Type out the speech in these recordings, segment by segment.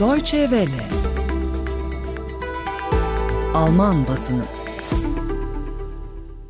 Deutsche Welle Alman basını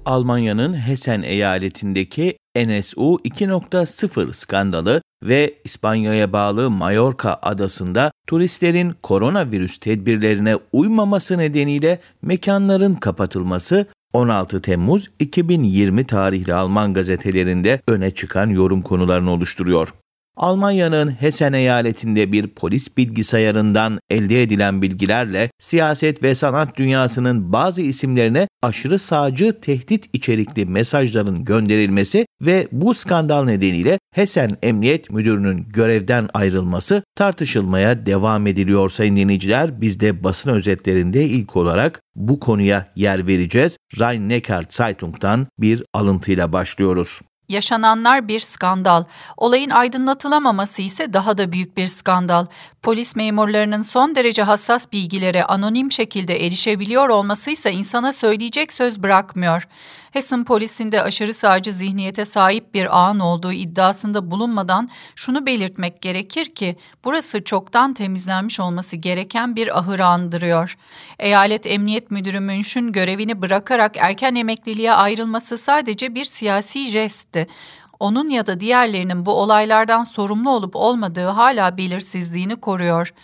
Almanya'nın Hessen eyaletindeki NSU 2.0 skandalı ve İspanya'ya bağlı Mallorca adasında turistlerin koronavirüs tedbirlerine uymaması nedeniyle mekanların kapatılması 16 Temmuz 2020 tarihli Alman gazetelerinde öne çıkan yorum konularını oluşturuyor. Almanya'nın Hessen eyaletinde bir polis bilgisayarından elde edilen bilgilerle siyaset ve sanat dünyasının bazı isimlerine aşırı sağcı tehdit içerikli mesajların gönderilmesi ve bu skandal nedeniyle Hessen Emniyet Müdürü'nün görevden ayrılması tartışılmaya devam ediliyor sayın dinleyiciler. Biz de basın özetlerinde ilk olarak bu konuya yer vereceğiz. Rhein-Neckar Zeitung'dan bir alıntıyla başlıyoruz. Yaşananlar bir skandal. Olayın aydınlatılamaması ise daha da büyük bir skandal. Polis memurlarının son derece hassas bilgilere anonim şekilde erişebiliyor olması ise insana söyleyecek söz bırakmıyor. Hessen polisinde aşırı sağcı zihniyete sahip bir ağın olduğu iddiasında bulunmadan şunu belirtmek gerekir ki burası çoktan temizlenmiş olması gereken bir ahır andırıyor. Eyalet Emniyet Müdürü Münş'ün görevini bırakarak erken emekliliğe ayrılması sadece bir siyasi jestti onun ya da diğerlerinin bu olaylardan sorumlu olup olmadığı hala belirsizliğini koruyor.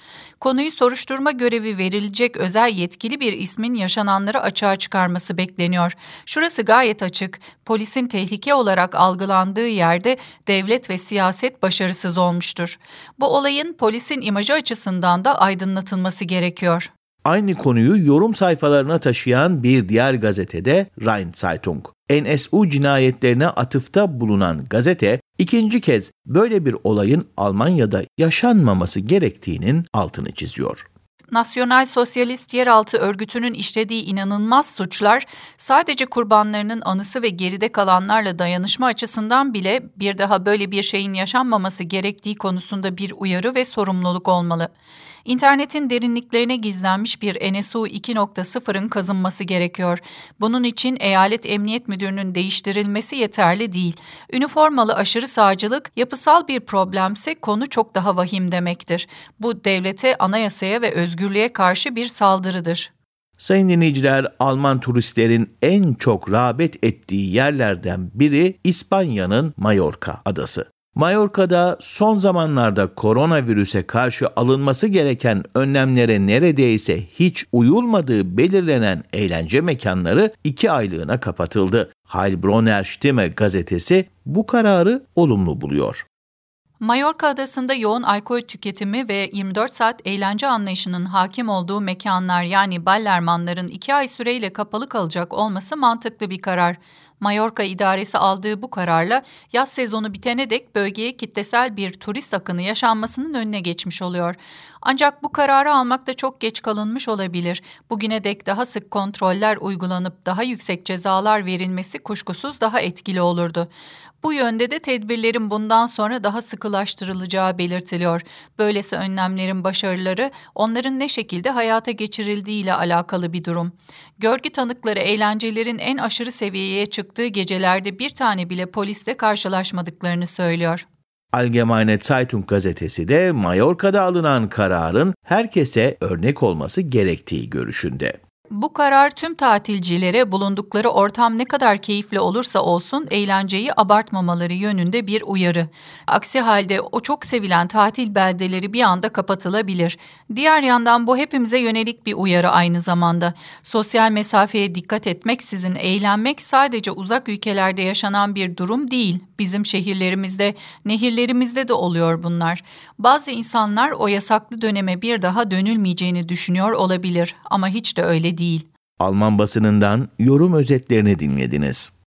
Konuyu soruşturma görevi verilecek özel yetkili bir ismin yaşananları açığa çıkarması bekleniyor. Şurası gayet açık. Polisin tehlike olarak algılandığı yerde devlet ve siyaset başarısız olmuştur. Bu olayın polisin imajı açısından da aydınlatılması gerekiyor. Aynı konuyu yorum sayfalarına taşıyan bir diğer gazetede Rhein Zeitung. NSU cinayetlerine atıfta bulunan gazete ikinci kez böyle bir olayın Almanya'da yaşanmaması gerektiğinin altını çiziyor. Nasyonal Sosyalist Yeraltı Örgütü'nün işlediği inanılmaz suçlar sadece kurbanlarının anısı ve geride kalanlarla dayanışma açısından bile bir daha böyle bir şeyin yaşanmaması gerektiği konusunda bir uyarı ve sorumluluk olmalı. İnternetin derinliklerine gizlenmiş bir NSU 2.0'ın kazınması gerekiyor. Bunun için eyalet emniyet müdürünün değiştirilmesi yeterli değil. Üniformalı aşırı sağcılık yapısal bir problemse konu çok daha vahim demektir. Bu devlete, anayasaya ve özgürlüğe karşı bir saldırıdır. Sayın dinleyiciler, Alman turistlerin en çok rağbet ettiği yerlerden biri İspanya'nın Mallorca adası. Mallorca'da son zamanlarda koronavirüse karşı alınması gereken önlemlere neredeyse hiç uyulmadığı belirlenen eğlence mekanları iki aylığına kapatıldı. Heilbronner Stimme gazetesi bu kararı olumlu buluyor. Mallorca adasında yoğun alkol tüketimi ve 24 saat eğlence anlayışının hakim olduğu mekanlar yani ballermanların iki ay süreyle kapalı kalacak olması mantıklı bir karar. Mallorca idaresi aldığı bu kararla yaz sezonu bitene dek bölgeye kitlesel bir turist akını yaşanmasının önüne geçmiş oluyor. Ancak bu kararı almakta çok geç kalınmış olabilir. Bugüne dek daha sık kontroller uygulanıp daha yüksek cezalar verilmesi kuşkusuz daha etkili olurdu. Bu yönde de tedbirlerin bundan sonra daha sıkılaştırılacağı belirtiliyor. Böylesi önlemlerin başarıları onların ne şekilde hayata geçirildiği ile alakalı bir durum. Görgü tanıkları eğlencelerin en aşırı seviyeye çıktığı gecelerde bir tane bile polisle karşılaşmadıklarını söylüyor. Allgemeine Zeitung gazetesi de Mallorca'da alınan kararın herkese örnek olması gerektiği görüşünde. Bu karar tüm tatilcilere bulundukları ortam ne kadar keyifli olursa olsun eğlenceyi abartmamaları yönünde bir uyarı. Aksi halde o çok sevilen tatil beldeleri bir anda kapatılabilir. Diğer yandan bu hepimize yönelik bir uyarı aynı zamanda. Sosyal mesafeye dikkat etmeksizin eğlenmek sadece uzak ülkelerde yaşanan bir durum değil. Bizim şehirlerimizde, nehirlerimizde de oluyor bunlar. Bazı insanlar o yasaklı döneme bir daha dönülmeyeceğini düşünüyor olabilir ama hiç de öyle değil. Alman basınından yorum özetlerini dinlediniz.